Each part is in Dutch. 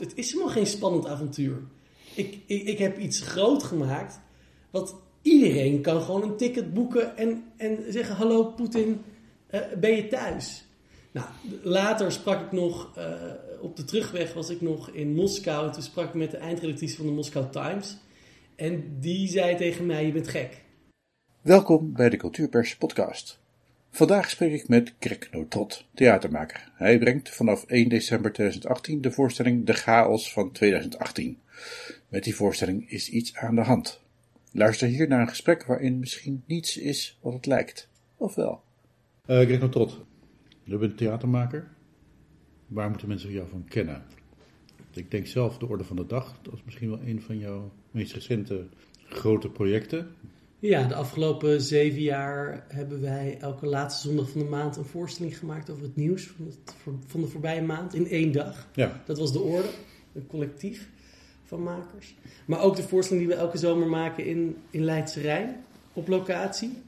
het is helemaal geen spannend avontuur. Ik, ik, ik heb iets groot gemaakt, wat iedereen kan gewoon een ticket boeken en, en zeggen: Hallo Poetin, eh, ben je thuis? Nou, later sprak ik nog, eh, op de terugweg was ik nog in Moskou. Toen sprak ik met de eindredactrice van de Moscow Times. En die zei tegen mij: Je bent gek. Welkom bij de Cultuurpers Podcast. Vandaag spreek ik met Greg Notrot, theatermaker. Hij brengt vanaf 1 december 2018 de voorstelling De Chaos van 2018. Met die voorstelling is iets aan de hand. Luister hier naar een gesprek waarin misschien niets is wat het lijkt. Of wel? Uh, Greg Notrot, je bent theatermaker. Waar moeten mensen jou van kennen? Ik denk zelf de Orde van de Dag. Dat is misschien wel een van jouw meest recente grote projecten. Ja, de afgelopen zeven jaar hebben wij elke laatste zondag van de maand een voorstelling gemaakt over het nieuws van, het, van de voorbije maand in één dag. Ja. Dat was de Orde, een collectief van makers. Maar ook de voorstelling die we elke zomer maken in, in Leidse Rijn, op locatie.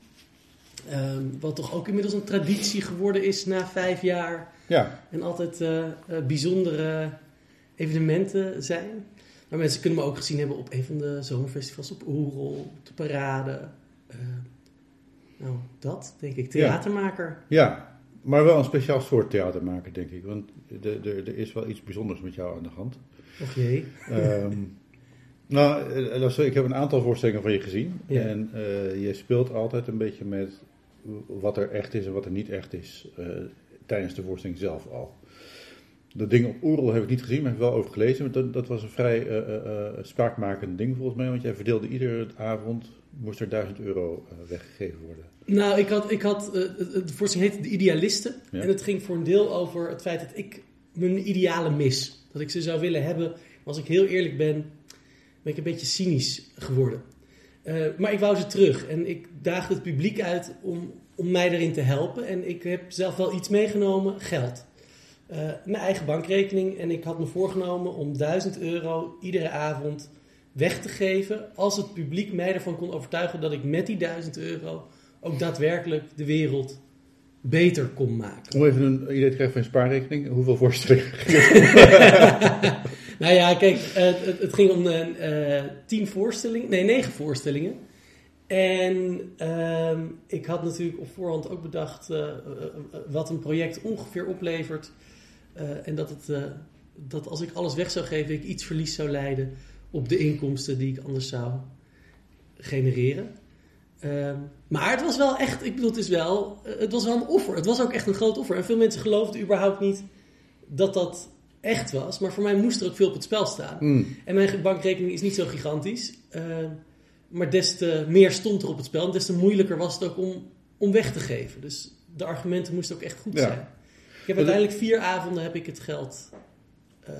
Ehm, wat toch ook inmiddels een traditie geworden is na vijf jaar. Ja. En altijd uh, uh, bijzondere evenementen zijn. Maar mensen kunnen me ook gezien hebben op een van de zomerfestivals op Oerol, op de parade. Uh, nou, dat denk ik. Theatermaker. Ja. ja, maar wel een speciaal soort theatermaker, denk ik. Want er is wel iets bijzonders met jou aan de hand. Och jee. Um, nou, ik heb een aantal voorstellingen van je gezien. Ja. En uh, je speelt altijd een beetje met wat er echt is en wat er niet echt is uh, tijdens de voorstelling zelf al. Dat ding op Oerol heb ik niet gezien, maar heb ik wel over gelezen. Dat, dat was een vrij uh, uh, spraakmakend ding volgens mij. Want jij verdeelde iedere avond, moest er 1000 euro weggegeven worden. Nou, ik had, ik had de voorstelling heette De Idealisten. Ja. En het ging voor een deel over het feit dat ik mijn idealen mis. Dat ik ze zou willen hebben. Maar als ik heel eerlijk ben, ben ik een beetje cynisch geworden. Maar ik wou ze terug. En ik daagde het publiek uit om, om mij erin te helpen. En ik heb zelf wel iets meegenomen, geld. Uh, mijn eigen bankrekening. En ik had me voorgenomen om 1000 euro iedere avond weg te geven. Als het publiek mij ervan kon overtuigen dat ik met die 1000 euro ook daadwerkelijk de wereld beter kon maken. Om even een idee te krijgen van je spaarrekening, hoeveel voorstellingen? nou ja, kijk, het, het, ging om uh, tien voorstellingen, nee, negen voorstellingen. En uh, ik had natuurlijk op voorhand ook bedacht uh, wat een project ongeveer oplevert. En dat, het, dat als ik alles weg zou geven, ik iets verlies zou leiden op de inkomsten die ik anders zou genereren. Uh, maar het was wel echt, ik bedoel, het is wel, het was wel een offer. Het was ook echt een groot offer. En veel mensen geloofden überhaupt niet dat dat echt was. Maar voor mij moest er ook veel op het spel staan. Mm. En mijn bankrekening is niet zo gigantisch. Uh, maar des te meer stond er op het spel. En des te moeilijker was het ook om, om weg te geven. Dus de argumenten moesten ook echt goed ja. zijn. Ik heb uiteindelijk vier avonden heb ik het geld uh,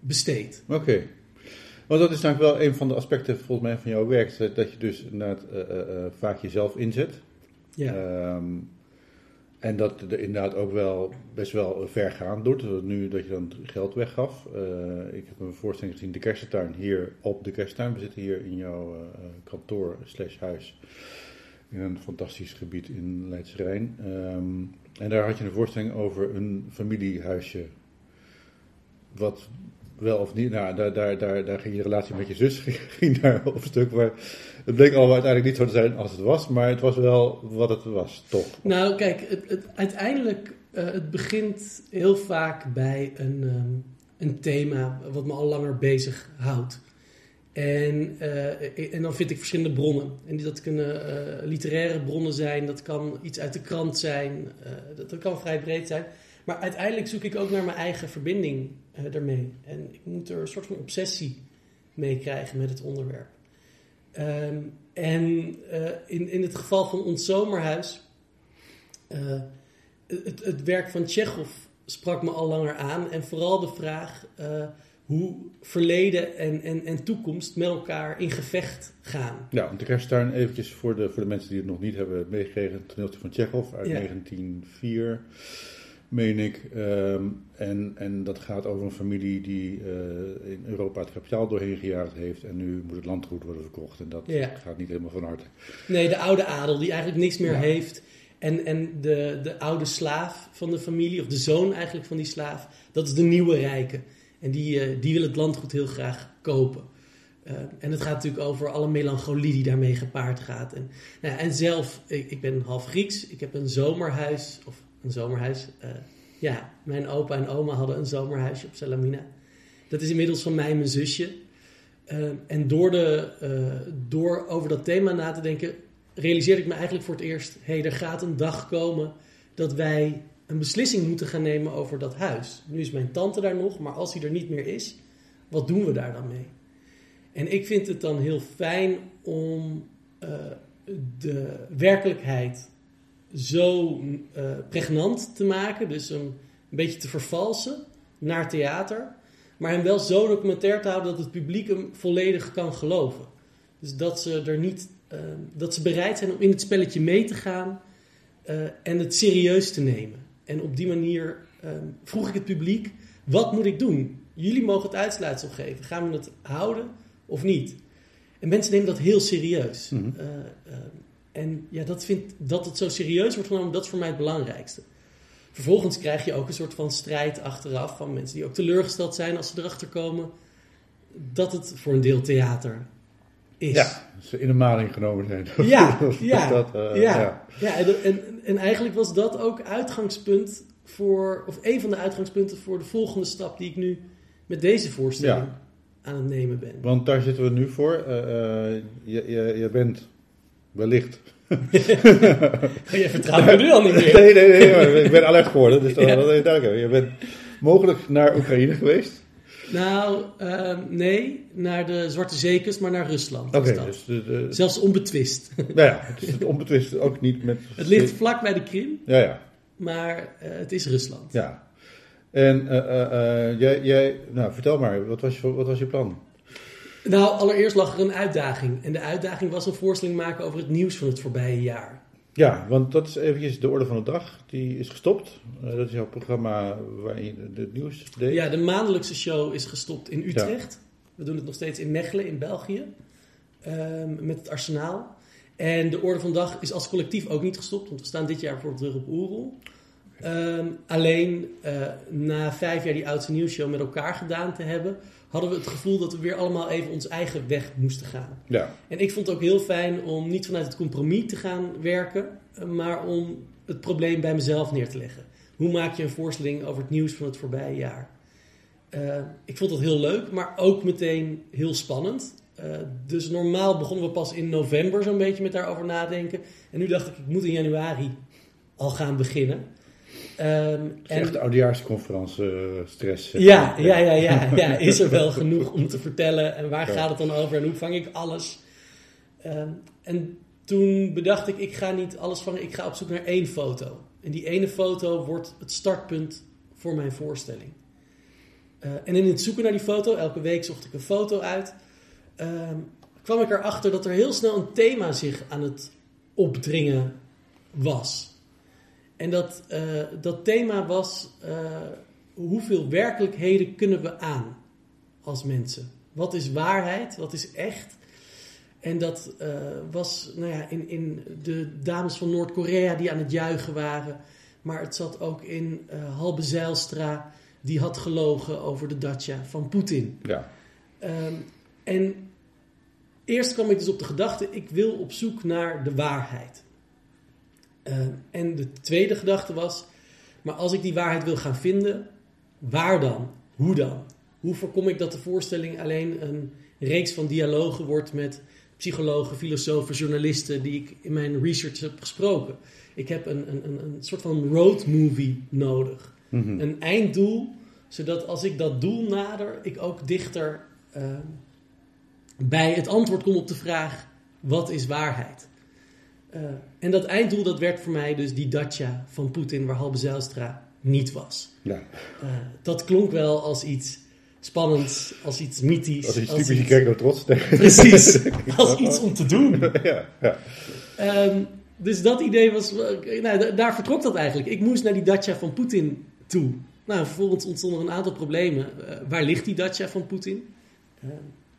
besteed. Oké. Okay. Want dat is namelijk wel een van de aspecten volgens mij van jouw werk. Dat je dus inderdaad uh, uh, vaak jezelf inzet. Ja. Um, en dat er inderdaad ook wel best wel vergaand doet. Dat nu dat je dan geld weggaf. Uh, ik heb een voorstelling gezien, de kersentuin, hier op de kersentuin. We zitten hier in jouw uh, kantoor slash huis. In een fantastisch gebied in Leidse Rijn. Um, en daar had je een voorstelling over een familiehuisje. Wat wel of niet, nou, daar, daar, daar, daar ging je relatie met je zus ging daar op stuk. Maar het bleek allemaal uiteindelijk niet zo te zijn als het was, maar het was wel wat het was, toch? Nou, kijk, het, het, uiteindelijk, uh, het begint heel vaak bij een, um, een thema wat me al langer bezig houdt. En, uh, en dan vind ik verschillende bronnen. En dat kunnen uh, literaire bronnen zijn, dat kan iets uit de krant zijn, dat, dat kan vrij breed zijn. Maar uiteindelijk zoek ik ook naar mijn eigen verbinding daarmee. En ik moet er een soort van obsessie mee krijgen met het onderwerp. Um, en in, in het geval van ons zomerhuis, het, het werk van Tsjechov sprak me al langer aan. En vooral de vraag hoe verleden en, en, en toekomst met elkaar in gevecht gaan. Ja, want de kersttuin eventjes voor de, voor de mensen die het nog niet hebben meegekregen. Het toneelstuk van Tsjechov uit ja. 1904 meen ik. Um, en, en dat gaat over een familie die uh, in Europa het kapitaal doorheen gejaagd heeft. En nu moet het landgoed worden verkocht. En dat ja. gaat niet helemaal van harte. Nee, de oude adel die eigenlijk niks meer ja. heeft. En, en de, de oude slaaf van de familie, of de zoon eigenlijk van die slaaf, dat is de nieuwe rijke. En die, eh, die wil het landgoed heel graag kopen. Eh, en het gaat natuurlijk over alle melancholie die daarmee gepaard gaat. En, nou ja, en zelf, ik, ben half Grieks. Ik heb een zomerhuis, of een zomerhuis. eh, ja, mijn opa en oma hadden een zomerhuisje op Salamina. Dat is inmiddels van mij en mijn zusje. En door, de, door over dat thema na te denken, realiseerde ik me eigenlijk voor het eerst: hé, hey, er gaat een dag komen dat wij een beslissing moeten gaan nemen over dat huis. Nu is mijn tante daar nog, maar als hij er niet meer is, wat doen we daar dan mee? En ik vind het dan heel fijn om eh, de werkelijkheid zo eh, pregnant te maken, dus hem een beetje te vervalsen naar theater, maar hem wel zo documentair te houden dat het publiek hem volledig kan geloven. Dus dat ze er niet, eh, dat ze bereid zijn om in het spelletje mee te gaan en het serieus te nemen. En op die manier eh, vroeg ik het publiek: wat moet ik doen? Jullie mogen het uitsluitsel geven. Gaan we het houden of niet? En mensen nemen dat heel serieus. Mhm. Eh, eh, en ja, dat, vindt, dat het zo serieus wordt genomen, dat is voor mij het belangrijkste. Vervolgens krijg je ook een soort van strijd achteraf van mensen die ook teleurgesteld zijn als ze erachter komen dat het voor een deel theater is. Ja, ze in de maling genomen zijn. Ja, ja, dat, eh, ja. ja. Ja, en, en, en eigenlijk was dat ook uitgangspunt voor, of een van de uitgangspunten voor de volgende stap die ik nu met deze voorstelling Ja. aan het nemen ben. Want daar zitten we nu voor. Eh, eh, je, je, je bent wellicht. Je vertrouwt me nu al niet meer. Nee, nee, nee, maar ik ben alert geworden. Dus dat Ja. wil je duidelijk hebben. Je bent mogelijk naar Oekraïne geweest. Nou, ehm, nee, naar de Zwarte Zeekust, maar naar Rusland. Oké, dus de, de, Zelfs onbetwist. nou ja, het is onbetwist ook niet met. Het ligt vlak bij de Krim, Ja, ja, maar eh, het is Rusland. ja. En eh, eh, jij, jij, nou vertel maar, wat was je, wat was je plan? Nou, allereerst lag er een uitdaging. En de uitdaging was een voorstelling maken over het nieuws van het voorbije jaar. Ja, want dat is eventjes de orde van de dag. Die is gestopt. Eh, dat is jouw programma waarin je het nieuws deed. Ja, de maandelijkse show is gestopt in Utrecht. We doen het nog steeds in Mechelen in België. ehm, met het Arsenaal. En de orde van de dag is als collectief ook niet gestopt. Want we staan dit jaar voor terug op Oerol. Ehm, alleen eh, na vijf jaar die oudste nieuwsshow met elkaar gedaan te hebben... hadden we het gevoel dat we weer allemaal even ons eigen weg moesten gaan. Ja, En ik vond het ook heel fijn om niet vanuit het compromis te gaan werken, maar om het probleem bij mezelf neer te leggen. Hoe maak je een voorstelling over het nieuws van het voorbije jaar? Eh, ik vond dat heel leuk, maar ook meteen heel spannend. Eh, dus normaal begonnen we pas in november zo'n beetje met daarover nadenken. En nu dacht ik, ik moet in januari al gaan beginnen. Het is en- echt oudejaarsconferentie eh, stress. zeg ja, ja, ja, ja, ja. Is er wel genoeg om te vertellen? En waar Ja. gaat het dan over? En hoe vang ik alles? Ehm, en toen bedacht ik, ik ga niet alles vangen. Ik ga op zoek naar één foto. En die ene foto wordt het startpunt voor mijn voorstelling. Eh, en in het zoeken naar die foto, elke week zocht ik een foto uit, ehm, kwam ik erachter dat er heel snel een thema zich aan het opdringen was. En dat, eh, dat thema was: eh, hoeveel werkelijkheden kunnen we aan als mensen? Wat is waarheid? Wat is echt? En dat eh, was nou ja, in, in de dames van Noord-Korea die aan het juichen waren. Maar het zat ook in Halbe Zijlstra, die had gelogen over de dacha van Poetin. Ja. Ehm, en eerst kwam ik dus op de gedachte: ik wil op zoek naar de waarheid. Ehm, en de tweede gedachte was: maar als ik die waarheid wil gaan vinden, waar dan? Hoe dan? Hoe voorkom ik dat de voorstelling alleen een reeks van dialogen wordt met psychologen, filosofen, journalisten die ik in mijn research heb gesproken? Ik heb een, een, een, een soort van road movie nodig Mhm. een einddoel, zodat als ik dat doel nader, ik ook dichter eh, bij het antwoord kom op de vraag: wat is waarheid? Eh, en dat einddoel, dat werd voor mij dus die dacha van Poetin, waar Halbe Zijlstra niet was. ja. Eh, dat klonk wel als iets spannends, als iets mythisch. Is iets als typisch, door trots. Precies, als iets om te doen. ja, ja. Ehm, dus dat idee was, eh, nou, da- daar vertrok dat eigenlijk. Ik moest naar die dacha van Poetin toe. Nou, vervolgens ontstonden er een aantal problemen. Waar ligt die dacha van Poetin?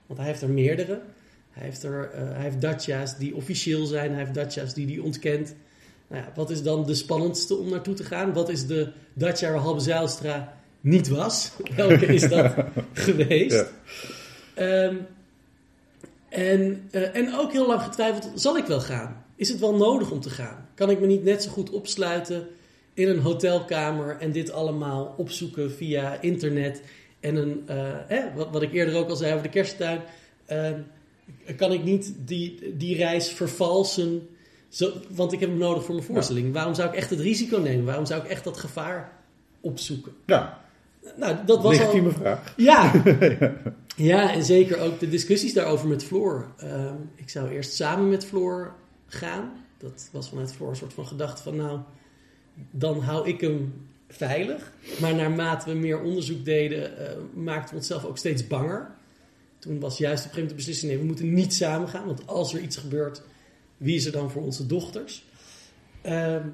Want hij heeft er meerdere. Hij heeft, er, eh, hij heeft dacha's die officieel zijn, hij heeft dacha's die hij ontkent. Nou ja, wat is dan de spannendste om naartoe te gaan? Wat is de dacha waar Halbe Zijlstra niet was. Welke is dat geweest? Ja. Ehm, en, eh, en ook heel lang getwijfeld, zal ik wel gaan? Is het wel nodig om te gaan? Kan ik me niet net zo goed opsluiten in een hotelkamer en dit allemaal opzoeken via internet? En een, eh, wat, wat ik eerder ook al zei over de kersttuin. Ehm, kan ik niet die, die reis vervalsen? Zo, want ik heb hem nodig voor mijn voorstelling. Waarom zou ik echt het risico nemen? Waarom zou ik echt dat gevaar opzoeken? Ja, Nou, dat was al... legitieme vraag. Ja. ja, en zeker ook de discussies daarover met Floor. Ehm, ik zou eerst samen met Floor gaan. Dat was vanuit Floor een soort van gedachte van, nou, dan hou ik hem veilig. Maar naarmate we meer onderzoek deden, eh, maakten we onszelf ook steeds banger. Toen was juist op een gegeven moment de beslissing, nee, we moeten niet samen gaan. Want als er iets gebeurt, wie is er dan voor onze dochters? Ehm,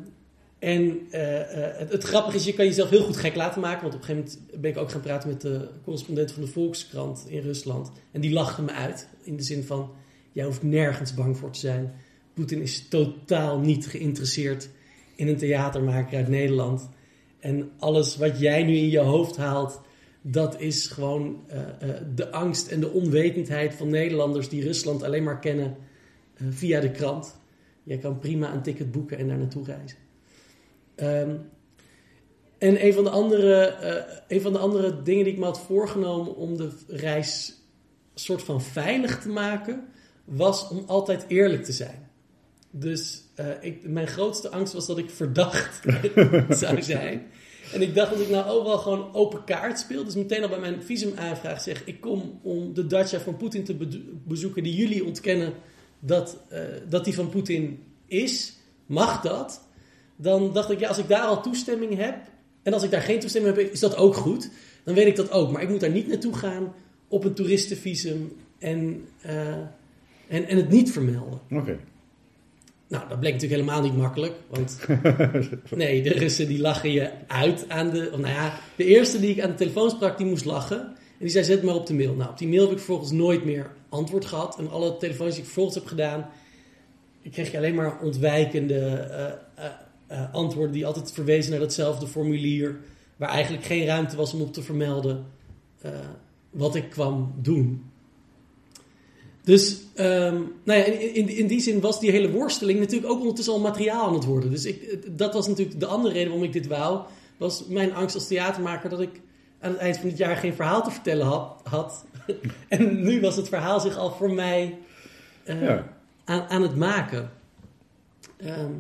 en eh, eh, het, het grappige is, je kan jezelf heel goed gek laten maken. Want op een gegeven moment ben ik ook gaan praten met de correspondent van de Volkskrant in Rusland. En die lachte me uit. In de zin van, jij hoeft nergens bang voor te zijn. Poetin is totaal niet geïnteresseerd in een theatermaker uit Nederland. En alles wat jij nu in je hoofd haalt, dat is gewoon eh, eh, de angst en de onwetendheid van Nederlanders die Rusland alleen maar kennen eh, via de krant. Jij kan prima een ticket boeken en daar naartoe reizen. Ehm, en een van, de andere, een van de andere dingen die ik me had voorgenomen om de reis soort van veilig te maken, was om altijd eerlijk te zijn. Dus ik, mijn grootste angst was dat ik verdacht zou zijn. En ik dacht dat ik nou overal gewoon open kaart speel. Dus meteen al bij mijn visumaanvraag zeg ik kom om de dacha van Poetin te be- bezoeken die jullie ontkennen dat, eh, dat die van Poetin is. Mag dat? Dan dacht ik, ja, als ik daar al toestemming heb en als ik daar geen toestemming heb, is dat ook goed. Dan weet ik dat ook. Maar ik moet daar niet naartoe gaan op een toeristenvisum en, eh, en, en het niet vermelden. Oké. Nou, dat bleek natuurlijk helemaal niet makkelijk. Want nee, de Russen die lachen je uit aan de... Of nou ja, de eerste die ik aan de telefoon sprak, die moest lachen. En die zei, zet maar op de mail. Nou, op die mail heb ik vervolgens nooit meer antwoord gehad. En alle telefoons die ik vervolgens heb gedaan... Kreeg je alleen maar ontwijkende eh, eh, eh, antwoorden... die altijd verwezen naar datzelfde formulier... waar eigenlijk geen ruimte was om op te vermelden... wat ik kwam doen. Dus ehm, nou ja, in, in, die zin was die hele worsteling natuurlijk ook ondertussen al materiaal aan het worden. Dus ik, dat was natuurlijk de andere reden waarom ik dit wou. Was mijn angst als theatermaker dat ik aan het eind van het jaar geen verhaal te vertellen had. had. en nu was het verhaal zich al voor mij eh, Ja. aan, aan het maken. Ehm,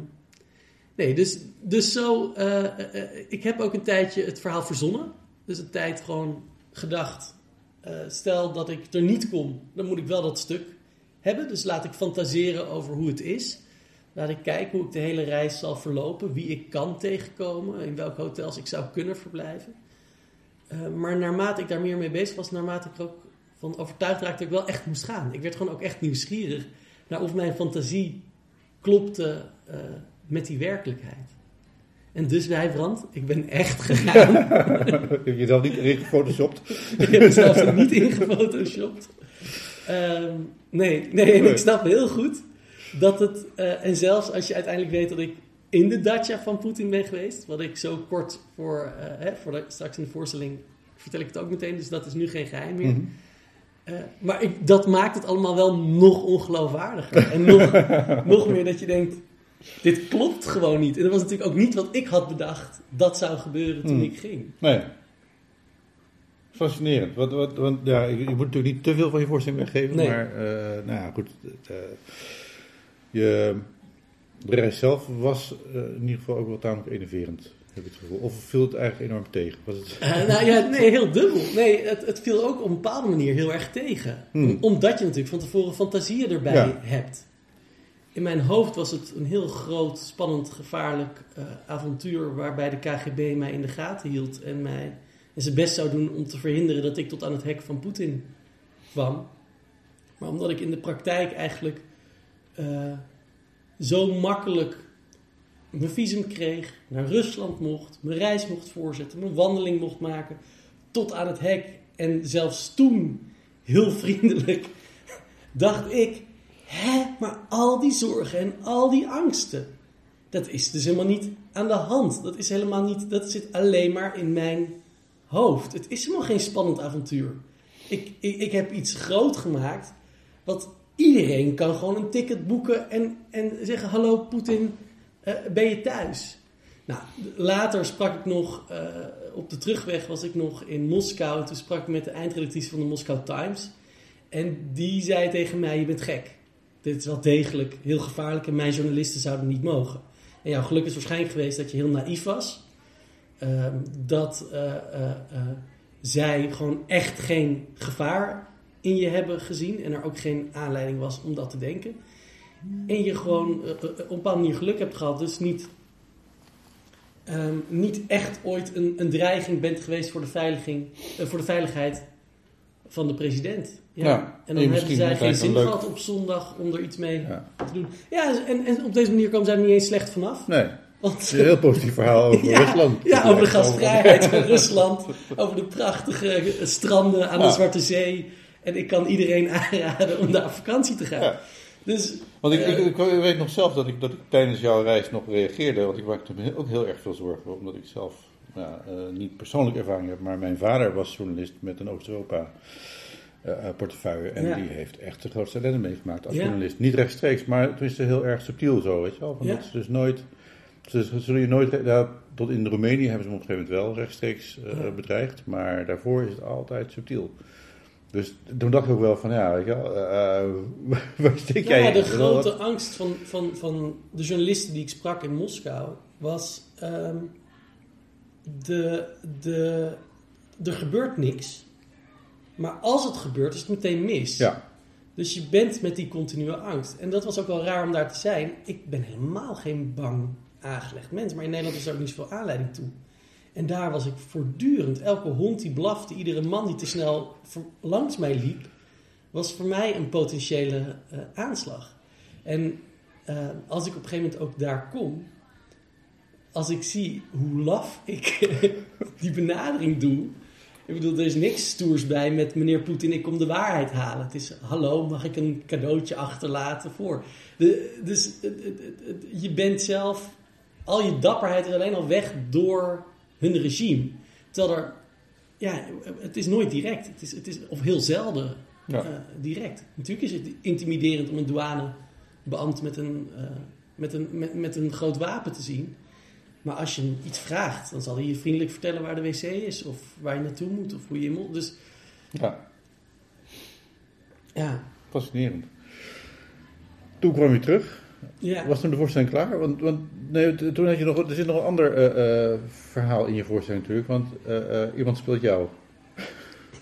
nee, dus, dus zo. eh, eh, ik heb ook een tijdje het verhaal verzonnen. Dus een tijd gewoon gedacht. Eh, stel dat ik er niet kom, dan moet ik wel dat stuk hebben. Dus laat ik fantaseren over hoe het is. Laat ik kijken hoe ik de hele reis zal verlopen. Wie ik kan tegenkomen. In welke hotels ik zou kunnen verblijven. Eh, maar naarmate ik daar meer mee bezig was, naarmate ik er ook van overtuigd raakte dat ik wel echt moest gaan. Ik werd gewoon ook echt nieuwsgierig naar of mijn fantasie klopte eh, met die werkelijkheid. En dus Wijbrand, ik ben echt gegaan. Heb je jezelf niet erin gefotoshopt? ik heb mezelf er niet ingefotoshopt. Ehm nee, nee, en ik snap heel goed dat het... eh, en zelfs als je uiteindelijk weet dat ik in de dacha van Poetin ben geweest... wat ik zo kort voor, eh, hè, voor de, straks in de voorstelling vertel ik het ook meteen... dus dat is nu geen geheim meer. Mhm. Eh, maar ik, dat maakt het allemaal wel nog ongeloofwaardiger. En nog, nog meer dat je denkt, dit klopt gewoon niet. En dat was natuurlijk ook niet wat ik had bedacht dat zou gebeuren toen Hmm. ik ging. Nee. Fascinerend. Want, want, want ja, moet natuurlijk niet te veel van je voorstelling weggeven. Nee. Maar eh, nou ja, goed. het, eh, je, zelf was eh, in ieder geval ook wel tamelijk enerverend. Heb ik het gevoel. Of viel het eigenlijk enorm tegen? Was het... Nou ja, nee, heel dubbel. Nee, het, het viel ook op een bepaalde manier heel erg tegen. Hmm. Om- Omdat je natuurlijk van tevoren fantasieën erbij Ja. hebt. In mijn hoofd was het een heel groot, spannend, gevaarlijk eh, avontuur... waarbij de KGB mij in de gaten hield en mij en zijn best zou doen om te verhinderen dat ik tot aan het hek van Poetin kwam. Maar omdat ik in de praktijk eigenlijk eh, zo makkelijk mijn visum kreeg, naar Rusland mocht, mijn reis mocht voorzetten, mijn wandeling mocht maken, tot aan het hek. En zelfs toen, heel vriendelijk, dacht ik, hè, maar al die zorgen en al die angsten, dat is dus helemaal niet aan de hand. Dat is helemaal niet, dat zit alleen maar in mijn hoofd. Het is helemaal geen spannend avontuur. Ik, ik, ik heb iets groot gemaakt. Wat iedereen kan gewoon een ticket boeken en, en zeggen: Hallo Poetin, eh, ben je thuis? Nou, later sprak ik nog, eh, op de terugweg was ik nog in Moskou. Toen sprak ik met de eindredactrice van de Moscow Times. En die zei tegen mij: Je bent gek. Dit is wel degelijk heel gevaarlijk en mijn journalisten zouden niet mogen. En jouw geluk is waarschijnlijk geweest dat je heel naïef was. Ehm, dat uh, zij gewoon echt geen gevaar in je hebben gezien. En er ook geen aanleiding was om dat te denken. En je gewoon op een bepaalde manier geluk hebt gehad. Dus niet, ehm, niet echt ooit een, een dreiging bent geweest voor de, veiliging, voor de veiligheid van de president. Ja. Ja, en dan en hebben zij geen zin gehad op zondag om er iets mee Ja. te doen. Ja, en, en op deze manier komen zij er niet eens slecht vanaf. Nee, Want, het is een heel positief verhaal over ja, Rusland. Ja, over de gastvrijheid van Rusland. Over de prachtige stranden aan de Zwarte Zee. En ik kan iedereen aanraden om daar op vakantie te gaan. Ja. Dus, Want ik, ik, eh, ik weet nog zelf dat ik, dat ik tijdens jouw reis nog reageerde. Want ik maakte me ook heel erg veel zorgen. Omdat ik zelf ja, eh, niet persoonlijk ervaring heb. Maar mijn vader was journalist met een Oost-Europa eh, eh, portefeuille. En Ja. die heeft echt de grootste ellende meegemaakt als Ja. journalist. Niet rechtstreeks, maar het is heel erg subtiel zo, weet je wel. Van Ja. Dat is dus nooit... Ze ze zullen je nooit... Tot in Roemenië hebben ze op een gegeven moment wel rechtstreeks bedreigd. Maar daarvoor is het altijd subtiel. Dus toen dacht ik ook wel van, ja, weet je wel, eh, waar nou jij ja, de grote angst van, van, van de journalisten die ik sprak in Moskou was... ehm, de, de, er gebeurt niks. Maar als het gebeurt, is het meteen mis. Ja, Dus je bent met die continue angst. En dat was ook wel raar om daar te zijn. Ik ben helemaal geen bang aangelegd mens. Maar in Nederland is er ook niet zoveel aanleiding toe. En daar was ik voortdurend. Elke hond die blafte, iedere man die te snel langs mij liep, was voor mij een potentiële eh, aanslag. En eh, als ik op een gegeven moment ook daar kom, als ik zie hoe laf ik die benadering doe. Ik bedoel, er is niks stoers bij met meneer Poetin, ik kom de waarheid halen. Het is, hallo, mag ik een cadeautje achterlaten voor? De, dus je bent zelf, al je dapperheid is alleen al weg door hun regime. Terwijl er, ja, het is nooit direct. Het is, het is of heel zelden Ja. eh, direct. Natuurlijk is het intimiderend om een douanebeambte met een, eh, met, een, met, met een groot wapen te zien. Maar als je hem iets vraagt, dan zal hij je vriendelijk vertellen waar de wc is, of waar je naartoe moet, of hoe je moet. Dus ja, ja, fascinerend. Toen kwam je terug. ja. Was toen de voorstelling klaar? Want, want nee, toen had je nog, er zit nog een ander eh, eh, verhaal in je voorstelling natuurlijk. Want eh, iemand speelt jou.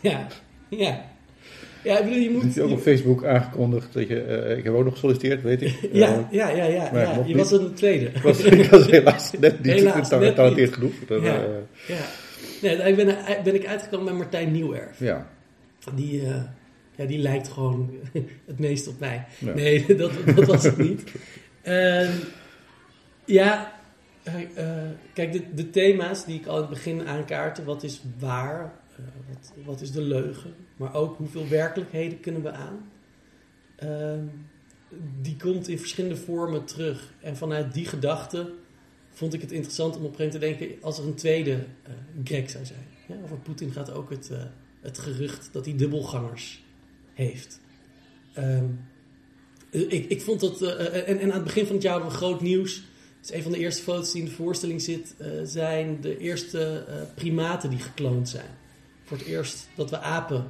ja, ja. Ja, ik bedoel, je moet... hebt je ook op Facebook aangekondigd dat je... eh, ik heb ook nog gesolliciteerd, weet ik. ja, Eh, ja, ja, ja, ja. mocht Je niet. was een tweede. ik, was, ik was helaas net niet Helaas, getalenteerd genoeg. Ja. eh, Ja. Nee, daar ben, ik- ben ik uitgekomen met Martijn Nieuwerf. ja. Die, ja, die lijkt gewoon het meest op mij. Ja. Nee, dat, dat was het niet. Ehm, ja, kijk, de, de thema's die ik al in het begin aankaartte. Wat is waar? Eh, wat, is de leugen? Maar ook hoeveel werkelijkheden kunnen we aan? Ehm, die komt in verschillende vormen terug. En vanuit die gedachte vond ik het interessant om op een gegeven moment te denken... als er een tweede eh Greg zou zijn. Ja, over Poetin gaat ook het, eh, het gerucht dat hij dubbelgangers heeft. Ehm, ik, ik vond dat... eh, eh, en, aan het begin van het jaar hadden we groot nieuws. Is een van de eerste foto's die in de voorstelling zit... eh, zijn de eerste eh, primaten die gekloond zijn. Voor het eerst dat we apen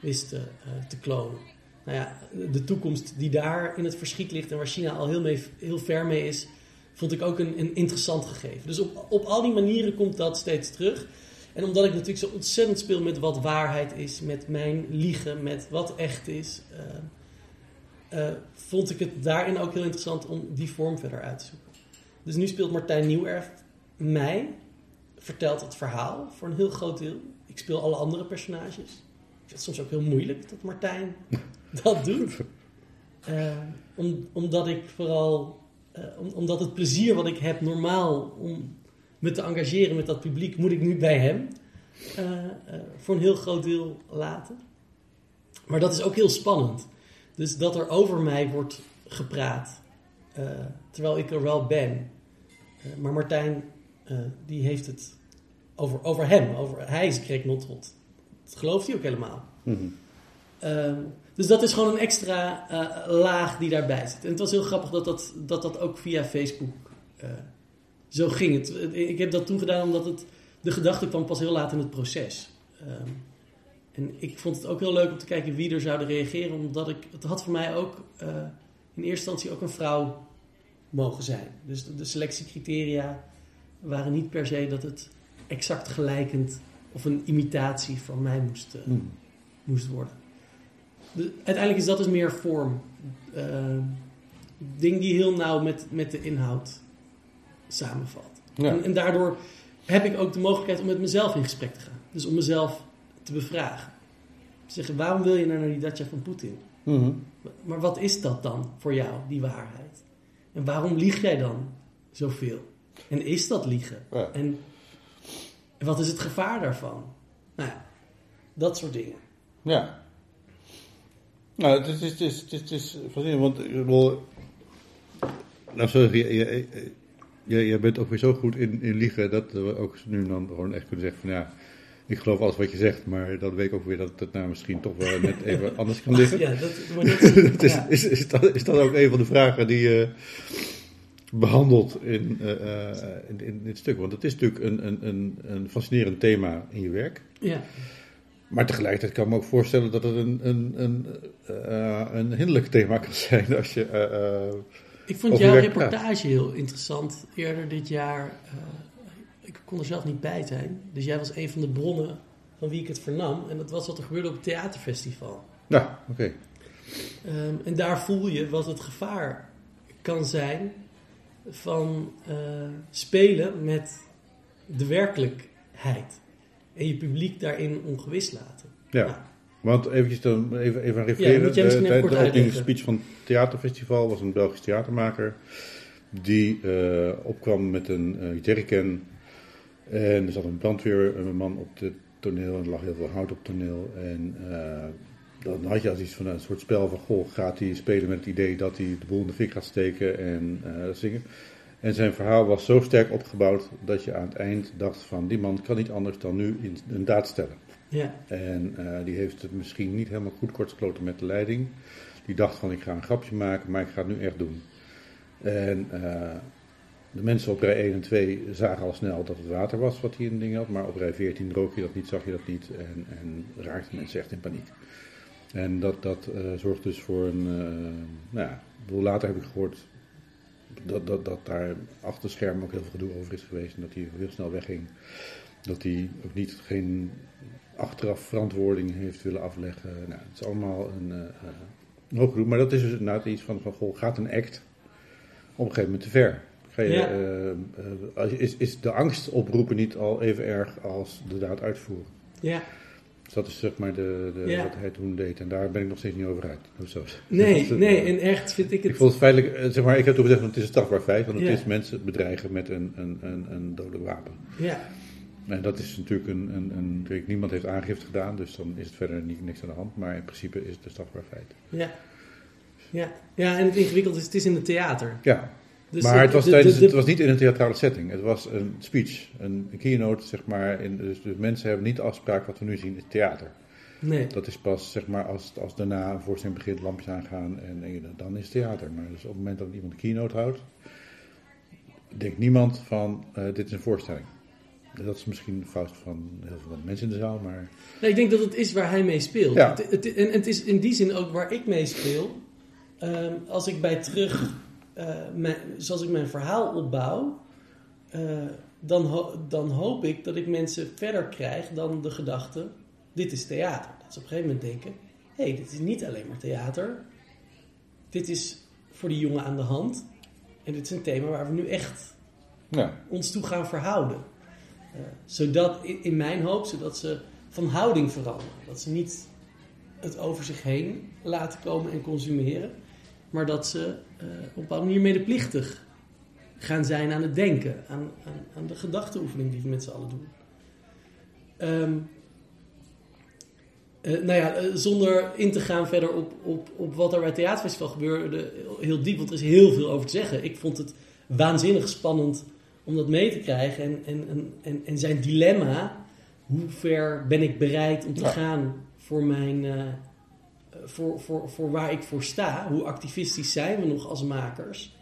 wisten eh, te klonen. Nou ja, de toekomst die daar in het verschiet ligt... en waar China al heel, mee, heel ver mee is... vond ik ook een, een interessant gegeven. Dus op, op al die manieren komt dat steeds terug... En omdat ik natuurlijk zo ontzettend speel met wat waarheid is, met mijn liegen, met wat echt is, eh, eh, vond ik het daarin ook heel interessant om die vorm verder uit te zoeken. Dus nu speelt Martijn Nieuwerf mij, vertelt het verhaal voor een heel groot deel. Ik speel alle andere personages. Ik vind het soms ook heel moeilijk dat Martijn dat doet. Eh, om, omdat ik vooral, eh, om- omdat het plezier wat ik heb normaal om me te engageren met dat publiek, moet ik nu bij hem eh, voor een heel groot deel laten. Maar dat is ook heel spannend. Dus dat er over mij wordt gepraat, terwijl ik er wel ben. Maar Martijn, die heeft het over, over hem. Over, hij is Greg Nothot. Dat gelooft hij ook helemaal. Mhm. Ehm, dus dat is gewoon een extra eh, laag die daarbij zit. En het was heel grappig dat dat, dat, dat ook via Facebook eh, zo ging. Het, ik heb dat toen gedaan omdat het, de gedachte kwam pas heel laat in het proces. Ehm, en ik vond het ook heel leuk om te kijken wie er zouden reageren. Omdat ik, het had voor mij ook eh, in eerste instantie ook een vrouw mogen zijn. Dus de, de selectiecriteria waren niet per se dat het exact gelijkend of een imitatie van mij moest, eh, Mhm. moest worden. De- uiteindelijk is dat dus meer vorm. Eh, ding die heel nauw met, met de inhoud samenvalt. Ja. En, en daardoor heb ik ook de mogelijkheid om met mezelf in gesprek te gaan. Dus om mezelf te bevragen. Te zeggen, waarom wil je nou naar die datja van Poetin? Mhm. Maar wat is dat dan voor jou, die waarheid? En waarom lieg jij dan zoveel? En is dat liegen? Ja. En wat is het gevaar daarvan? Nou ja, dat soort dingen. Ja. Nou, het is, het is, het is, het is fascinerend, want ik bedoel... Nou, sorry, jij, jij bent ook weer zo goed in, in liegen dat we ook nu dan gewoon echt kunnen zeggen van ja, ik geloof alles wat je zegt, maar dan weet ik ook weer dat het nou misschien toch wel net even anders kan liggen. Ja, dat, maar dat, dat is, ja. is, is, dat, is dat ook een van de vragen die je behandelt in, eh, eh, in, in dit stuk? Want het is natuurlijk een, een, een, een fascinerend thema in je werk. ja. Maar tegelijkertijd kan ik me ook voorstellen dat het een, een, een, eh, een hinderlijk thema kan zijn als je. Ik vond jouw reportage heel interessant eerder dit jaar. ik kon er zelf niet bij zijn. Dus jij was een van de bronnen van wie ik het vernam. En dat was wat er gebeurde op het theaterfestival. nou, oké. Ehm, en daar voel je wat het gevaar kan zijn van eh, spelen met de werkelijkheid. En je publiek daarin ongewis laten. Ja. Want eventjes dan even, even Ja, refereren. misschien de, de, de opening uitleggen. speech van het theaterfestival was een Belgisch theatermaker. Die eh, opkwam met een jerrycan. En er zat een brandweerman op het toneel. En er lag heel veel hout op het toneel. En dan had je als iets van een soort spel van... Goh, gaat hij spelen met het idee dat hij de boel in de fik gaat steken en eh, zingen. En zijn verhaal was zo sterk opgebouwd dat je aan het eind dacht van... Die man kan niet anders dan nu in, een daad stellen. Ja, En eh, die heeft het misschien niet helemaal goed kortgesloten met de leiding. Die dacht van ik ga een grapje maken, maar ik ga het nu echt doen. En eh, de mensen op rij 1 en 2 zagen al snel dat het water was wat hij in ding had. Maar op rij 14 rook je dat niet, zag je dat niet en, en raakten mensen echt in paniek. En dat, dat eh, zorgt dus voor een... eh, nou ja, later heb ik gehoord dat, dat, dat daar achter scherm ook heel veel gedoe over is geweest. En dat hij heel snel wegging. Dat hij ook niet geen achteraf verantwoording heeft willen afleggen. Nou, het is allemaal een, een hoog gedoe. Maar dat is dus inderdaad iets van, van goh, gaat een act op een gegeven moment te ver? Ga je, Ja. is, is de angst oproepen niet al even erg als de daad uitvoeren? ja. Dus dat is zeg maar de, de, Ja. wat hij toen deed. En daar ben ik nog steeds niet over uit. Of zo. Nee, eh, nee, en echt vind ik Ik het... vond het feitelijk, eh, zeg maar, ik heb toen gezegd, want het is een strafbaar feit, want het Ja. is mensen bedreigen met een, een, een, een dodelijk wapen. Ja, En dat is natuurlijk een, een, een niemand heeft aangifte gedaan, dus dan is het verder niet, niks aan de hand. Maar in principe is het een strafbaar feit. ja. Ja, ja en het ingewikkelde is, het is in het theater. Ja, Dus maar het was, de- tijdens, de- het was niet in een theatrale setting. Het was een speech, een keynote, zeg maar. In, dus, dus mensen hebben niet de afspraak wat we nu zien in het theater. Nee, Dat is pas, zeg maar, als, als daarna een voorstelling begint, lampjes aangaan en, en dan is het theater. Maar dus op het moment dat iemand een keynote houdt, denkt niemand van, eh, dit is een voorstelling. Dat is misschien een fout van heel veel mensen in de zaal, maar... Nee, ik denk dat het is waar hij mee speelt. Ja. Het, het- en het is in die zin ook waar ik mee speel. Ehm, als ik bij terug, eh, mijn, zoals ik mijn verhaal opbouw, eh, dan, ho- dan hoop ik dat ik mensen verder krijg dan de gedachte: dit is theater. Dat ze op een gegeven moment denken: hé, hey, dit is niet alleen maar theater. Dit is voor die jongen aan de hand. En dit is een thema waar we nu echt Ja, ons toe gaan verhouden. Eh, zodat, in, in mijn hoop, zodat ze van houding veranderen. Dat ze niet het over zich heen laten komen en consumeren, maar dat ze eh, op een bepaalde manier medeplichtig gaan zijn aan het denken, aan, aan, aan de gedachteoefening die we met z'n allen doen. Ehm, eh, nou ja, eh, zonder in te gaan verder op, op, op wat er bij het theaterfestival gebeurde, heel diep, want er is heel veel over te zeggen. Ik vond het waanzinnig spannend om dat mee te krijgen. En, en, en, en zijn dilemma, hoe ver ben ik bereid om te Ja. gaan voor, mijn, voor, voor, voor waar ik voor sta? Hoe activistisch zijn we nog als makers?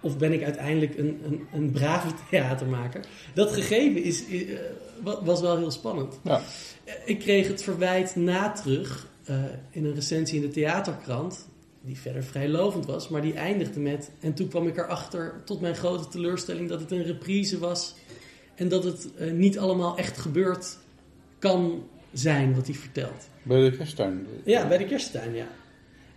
Of ben ik uiteindelijk een, een, een brave theatermaker? Dat gegeven is, eh, wa- was wel heel spannend. Ja. Eh, Ik kreeg het verwijt na terug eh, in een recensie in de theaterkrant, die verder vrij lovend was, maar die eindigde met. En toen kwam ik erachter, tot mijn grote teleurstelling, dat het een reprise was en dat het niet allemaal echt gebeurd kan zijn wat hij vertelt. Bij de kersttuin. Ja, bij de kersttuin, ja.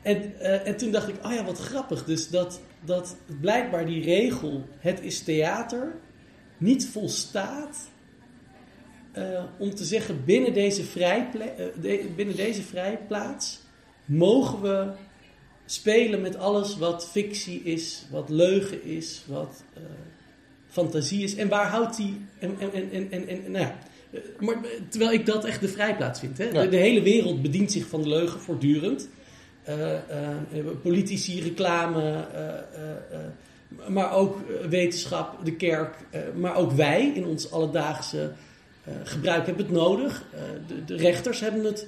En, eh, en toen dacht ik, oh ja, wat grappig. Dus dat, dat blijkbaar die regel, het is theater, niet volstaat eh, om te zeggen, binnen deze, vrijple- eh, de- binnen deze vrijplaats mogen we spelen met alles wat fictie is, wat leugen is, wat eh, fantasie is. En waar houdt die... En, en, en, en, en, nou ja, eh, maar, eh, terwijl ik dat echt de vrijplaats vind. Hè? Ja. De, de hele wereld bedient zich van de leugen voortdurend. Eh, eh, politici, reclame, eh, eh, eh, maar ook eh, wetenschap, de kerk, eh, maar ook wij in ons alledaagse eh, gebruik hebben het nodig. Eh, de, de rechters hebben het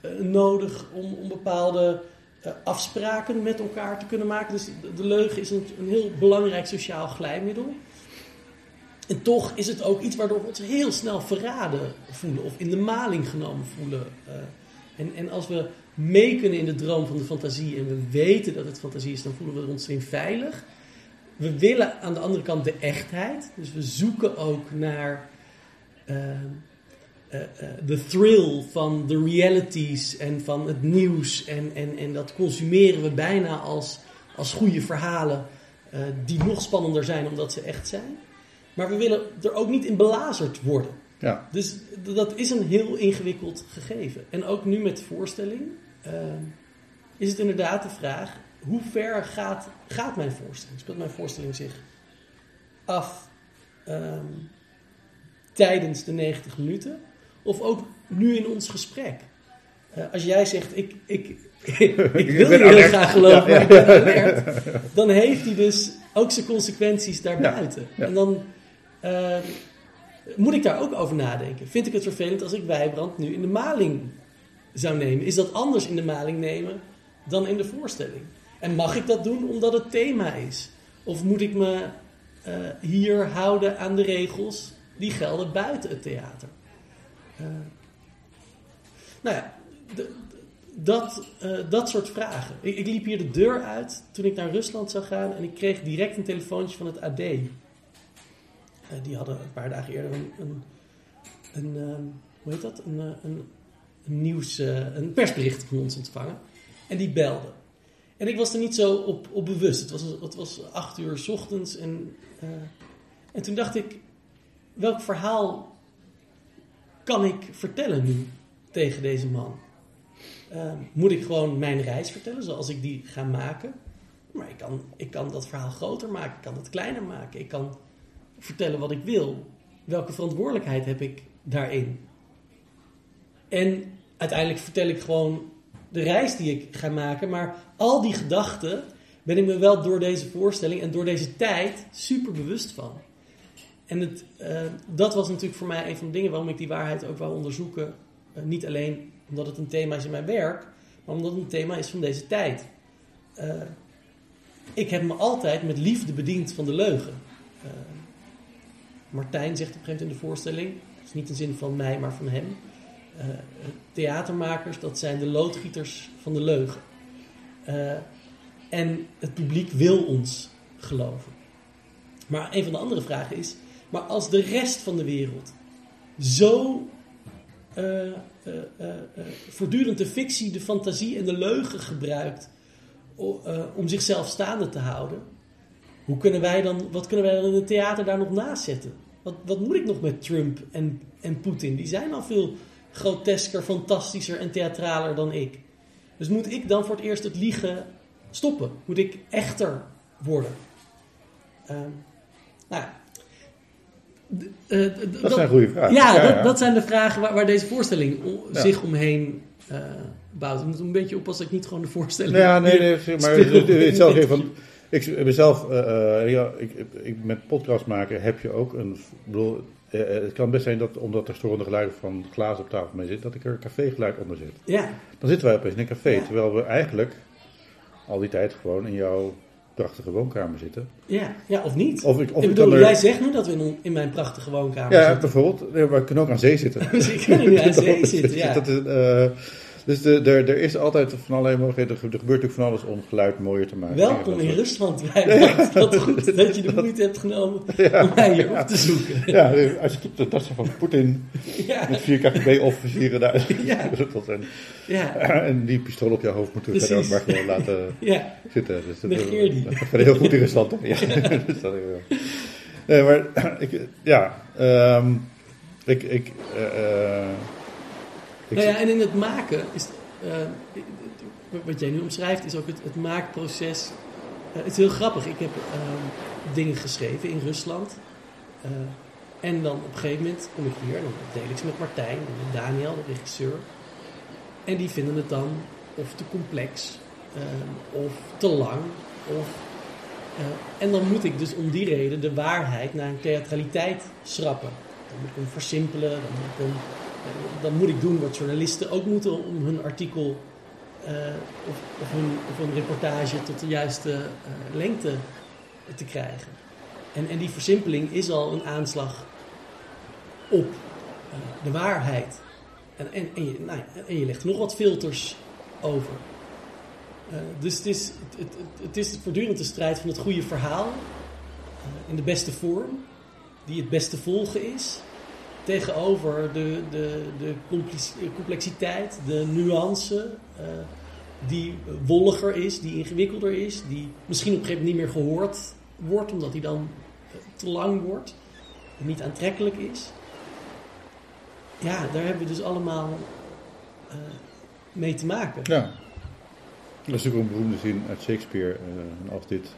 eh, nodig om, om bepaalde eh, afspraken met elkaar te kunnen maken. Dus de, de leugen is een, een heel belangrijk sociaal glijmiddel. En toch is het ook iets waardoor we ons heel snel verraden voelen of in de maling genomen voelen. Eh, en, en als we mee kunnen in de droom van de fantasie en we weten dat het fantasie is, dan voelen we ons erin veilig. We willen aan de andere kant de echtheid. Dus we zoeken ook naar eh, eh, de thrill van de realities en van het nieuws. En, en, en dat consumeren we bijna als, als goede verhalen die nog spannender zijn omdat ze echt zijn. Maar we willen er ook niet in belazerd worden. Ja. Dus dat is een heel ingewikkeld gegeven. En ook nu met de voorstelling eh, is het inderdaad de vraag: hoe ver gaat, gaat mijn voorstelling? Speelt mijn voorstelling zich af ehm, tijdens de 90 minuten? Of ook nu in ons gesprek? Eh, als jij zegt: Ik, ik, ik wil je heel graag geloven, Ja, maar ik ben alert. Dan heeft hij dus ook zijn consequenties daarbuiten. En dan. Eh, moet ik daar ook over nadenken? Vind ik het vervelend als ik Wijbrand nu in de maling zou nemen? Is dat anders in de maling nemen dan in de voorstelling? En mag ik dat doen omdat het thema is? Of moet ik me eh, hier houden aan de regels die gelden buiten het theater? Eh, nou ja, dat, eh, dat soort vragen. Ik liep hier de deur uit toen ik naar Rusland zou gaan en ik kreeg direct een telefoontje van het AD. Die hadden een paar dagen eerder een, een, een ehm, hoe heet dat? Een, eh, een, nieuws, eh, een persbericht van ons ontvangen. En die belde. En ik was er niet zo op, op bewust. Het was, het was acht uur 's ochtends. En, eh, en toen dacht ik, welk verhaal kan ik vertellen nu tegen deze man? Ehm, moet ik gewoon mijn reis vertellen zoals ik die ga maken? Maar ik kan, ik kan dat verhaal groter maken. Ik kan het kleiner maken. Ik kan vertellen wat ik wil. Welke verantwoordelijkheid heb ik daarin? En uiteindelijk vertel ik gewoon de reis die ik ga maken. Maar al die gedachten ben ik me wel door deze voorstelling en door deze tijd super bewust van. En het, eh, dat was natuurlijk voor mij een van de dingen waarom ik die waarheid ook wou onderzoeken. Eh, niet alleen omdat het een thema is in mijn werk, maar omdat het een thema is van deze tijd. Eh, ik heb me altijd met liefde bediend van de leugen. Martijn zegt op een gegeven moment in de voorstelling, dat is niet in zin van mij, maar van hem. eh, theatermakers, dat zijn de loodgieters van de leugen. Eh, en het publiek wil ons geloven. Maar een van de andere vragen is, maar als de rest van de wereld zo eh, voortdurend de fictie, de fantasie en de leugen gebruikt om zichzelf staande te houden, hoe kunnen wij dan, wat kunnen wij dan in het theater daar nog naast zetten? Wat, wat moet ik nog met Trump en, en Poetin? Die zijn al veel grotesker, fantastischer en theatraler dan ik. Dus moet ik dan voor het eerst het liegen stoppen? Moet ik echter worden? Ehm, nou ja. Eh, Dat zijn goede vragen. ja, Ja, dat, ja. dat zijn de vragen waar, waar deze voorstelling zich omheen eh, bouwt. Ik moet een beetje oppassen dat ik niet gewoon de voorstelling... Nou ja, nee, nee, maar het- in even van. Ik ben zelf, eh, eh, ja, ik, ik, met podcast maken heb je ook een. ik bedoel, eh, eh, het kan best zijn dat omdat er storende geluiden van Klaas op tafel mee zit, dat ik er een cafégeluid onder zit. Ja, Dan zitten wij opeens in een café, Ja. terwijl we eigenlijk al die tijd gewoon in jouw prachtige woonkamer zitten. ja, ja, of niet. Of ik, of ik bedoel, er, jij zegt nu dat we in, in mijn prachtige woonkamer ja, zitten. bijvoorbeeld, nee, maar we kunnen ook aan zee zitten. Kan er nu aan zee zitten, ja. Dat is, eh, dus de, er, er is altijd van allerlei mogelijkheden. Er gebeurt natuurlijk van alles om geluid mooier te maken. Welkom in Rusland, Wijnand. Wat goed dat je de moeite hebt genomen om mij hier op te zoeken. Ja, als je op de tassen van Poetin met vier KGB-officieren daar. Ja. Dat zijn, ja, en die pistool op je hoofd moeten we verder ook maar gewoon laten zitten. Dus dat, Negeer die. Dat gaat heel goed in Rusland. Ja. Nee, maar ik, ja, ehm, ik, ik, eh, eh, ik Nou ja, en in het maken is. eh, wat jij nu omschrijft, is ook het, het maakproces. Eh, het is heel grappig. Ik heb ehm, dingen geschreven in Rusland. Eh, en dan op een gegeven moment kom ik hier en dan deel ik ze met Martijn en met Daniel, de regisseur. En die vinden het dan of te complex, of te lang, of. en dan moet ik dus om die reden de waarheid naar een theatraliteit schrappen. Dan moet ik hem versimpelen, dan moet ik hem dan moet ik doen wat journalisten ook moeten om hun artikel eh, of, hun, of een reportage tot de juiste eh, lengte te krijgen. En, en die versimpeling is al een aanslag op eh, de waarheid. En, en, je, nou en je legt nog wat filters over. Eh, dus het is, het, is voortdurend de strijd van het goede verhaal eh, in de beste vorm, die het beste volgen is tegenover de, de, de complexiteit, de nuance, eh, die wolliger is, die ingewikkelder is, die misschien op een gegeven moment niet meer gehoord wordt, omdat die dan eh, te lang wordt en niet aantrekkelijk is. Ja, daar hebben we dus allemaal eh, mee te maken. Ja. Dat is natuurlijk een beroemde zin uit Shakespeare. als dit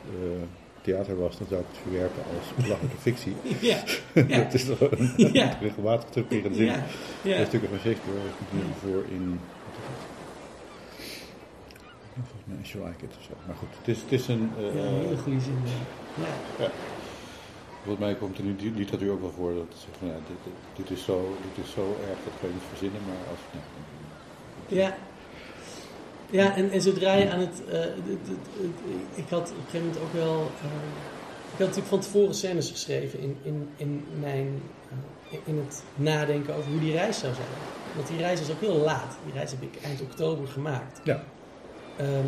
theater was, dan zou ik het verwerpen als belachelijke fictie. Ja, ja, Het is toch een Ja. regelmatig terugkerende zin. ja, ja. De stukken van Shakespeare nu voor in... Volgens mij is Like It of zo. Maar goed, het is, het is een... eh, Ja, een hele goede zin. Ja. Volgens mij komt er nu die literatuur ook wel voor dat ze zeggen, van, ja, dit, dit, is zo, dit is zo erg dat kan je niet verzinnen, maar als... Ja, Ja. Ja, en, en zodra je aan het, eh, het- Ik had op een gegeven moment ook wel. eh, ik had natuurlijk van tevoren scènes geschreven in, in, in mijn. eh, in het nadenken over hoe die reis zou zijn. Want die reis was ook heel laat. Die reis heb ik eind oktober gemaakt. Ja. Ehm,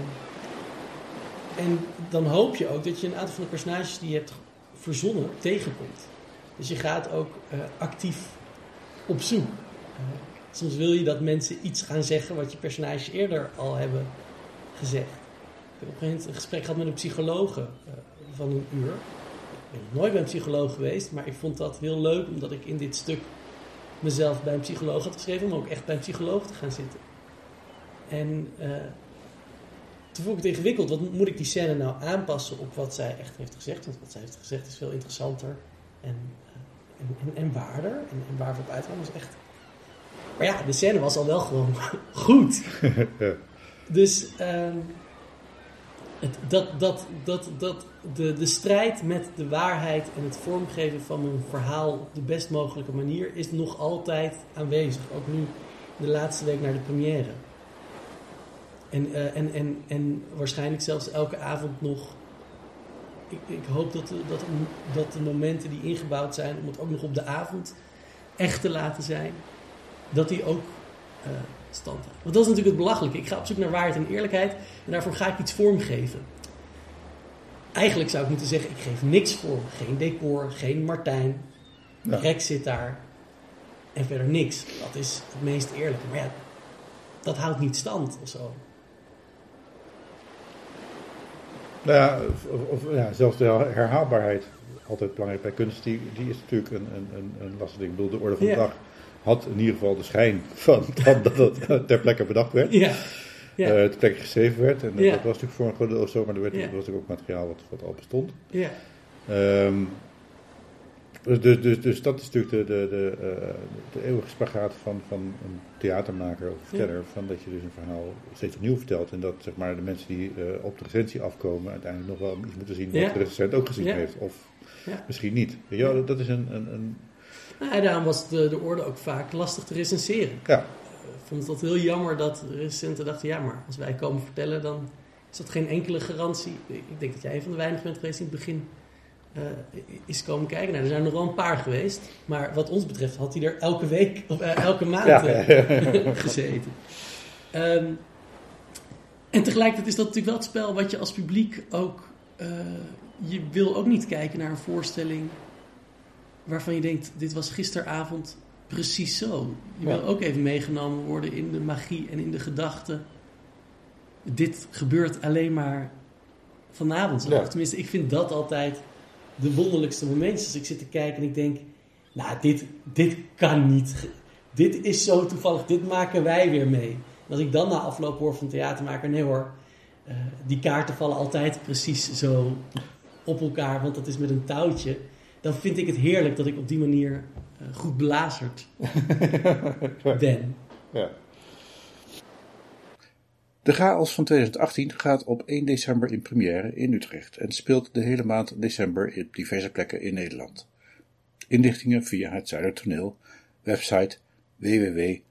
en dan hoop je ook dat je een aantal van de personages die je hebt verzonnen tegenkomt. Dus je gaat ook actief op zoek. Soms wil je dat mensen iets gaan zeggen wat je personages eerder al hebben gezegd. Ik heb op een gegeven moment een gesprek gehad met een psycholoog eh, van een uur. Ik ben nog nooit bij een psycholoog geweest, maar ik vond dat heel leuk omdat ik in dit stuk mezelf bij een psycholoog had geschreven om ook echt bij een psycholoog te gaan zitten. En eh, toen vond ik het ingewikkeld. Wat moet ik die scène nou aanpassen op wat zij echt heeft gezegd? Want wat zij heeft gezegd is veel interessanter en, eh, en, en, en waarder. En, en waar we op uitgaan was echt... Maar ja, de scène was al wel gewoon goed. Dus ehm, het, dat, dat, dat, dat, de, de strijd met de waarheid en het vormgeven van een verhaal op de best mogelijke manier is nog altijd aanwezig. Ook nu de laatste week naar de première. En, eh, en, en, en waarschijnlijk zelfs elke avond nog. Ik, ik hoop dat de, dat, dat de momenten die ingebouwd zijn om het ook nog op de avond echt te laten zijn, dat die ook eh, stand houden. Want dat is natuurlijk het belachelijke. Ik ga op zoek naar waarheid en eerlijkheid en daarvoor ga ik iets vormgeven. Eigenlijk zou ik moeten zeggen, ik geef niks vorm. Geen decor, geen Martijn. Ja. Rex zit daar. En verder niks. Dat is het meest eerlijke. Maar ja, dat houdt niet stand of zo. Nou ja, of, of, ja, zelfs de herhaalbaarheid, altijd belangrijk bij kunst, die, die is natuurlijk een, een, een, een lastig ding. Ik bedoel, de orde van de Ja. dag had in ieder geval de schijn van, dat het ter plekke bedacht werd. Ja. Ja. eh, ter plekke geschreven werd. En eh, Ja. dat was natuurlijk voor een groot deel zo, maar er werd, Ja. was natuurlijk ook materiaal wat, wat al bestond. ja. Ehm, Dus, dus, dus, dus dat is natuurlijk de, de, de, uh, de eeuwige spagaat van, van een theatermaker of verteller. Van dat je dus een verhaal steeds opnieuw vertelt. En dat zeg maar, de mensen die uh, op de recensie afkomen uiteindelijk nog wel iets moeten zien wat Ja. de recensent ook gezien Ja. heeft. Of Ja. misschien niet. Je wel, dat is een, een, een Nou, en daarom was de, de orde ook vaak lastig te recenseren. ja, Ik vond het heel jammer dat recensenten dachten... ja, maar als wij komen vertellen, dan is dat geen enkele garantie. Ik denk dat jij een van de weinigen bent geweest die in het begin eh, is komen kijken. Nou, er zijn er nog wel een paar geweest. Maar wat ons betreft had hij er elke week of eh, elke maand ja, eh, gezeten. Ehm, en tegelijkertijd is dat natuurlijk wel het spel wat je als publiek ook... eh, je wil ook niet kijken naar een voorstelling waarvan je denkt... dit was gisteravond precies zo. Je wil ook even meegenomen worden in de magie en in de gedachten. Dit gebeurt alleen maar vanavond zo. Tenminste, ik vind dat altijd de wonderlijkste momentjes. Als ik zit te kijken en ik denk... nou, dit, dit kan niet. Dit is zo toevallig. Dit maken wij weer mee. En als ik dan na afloop hoor van theatermaker... nee hoor, eh, die kaarten vallen altijd precies zo op elkaar... want dat is met een touwtje. Dan vind ik het heerlijk dat ik op die manier eh, goed belazerd ben. ja. De Chaos van 2018 gaat op 1 december in première in Utrecht en speelt de hele maand december op diverse plekken in Nederland. Inlichtingen via het Zuidertoneel, website www.hzt.nl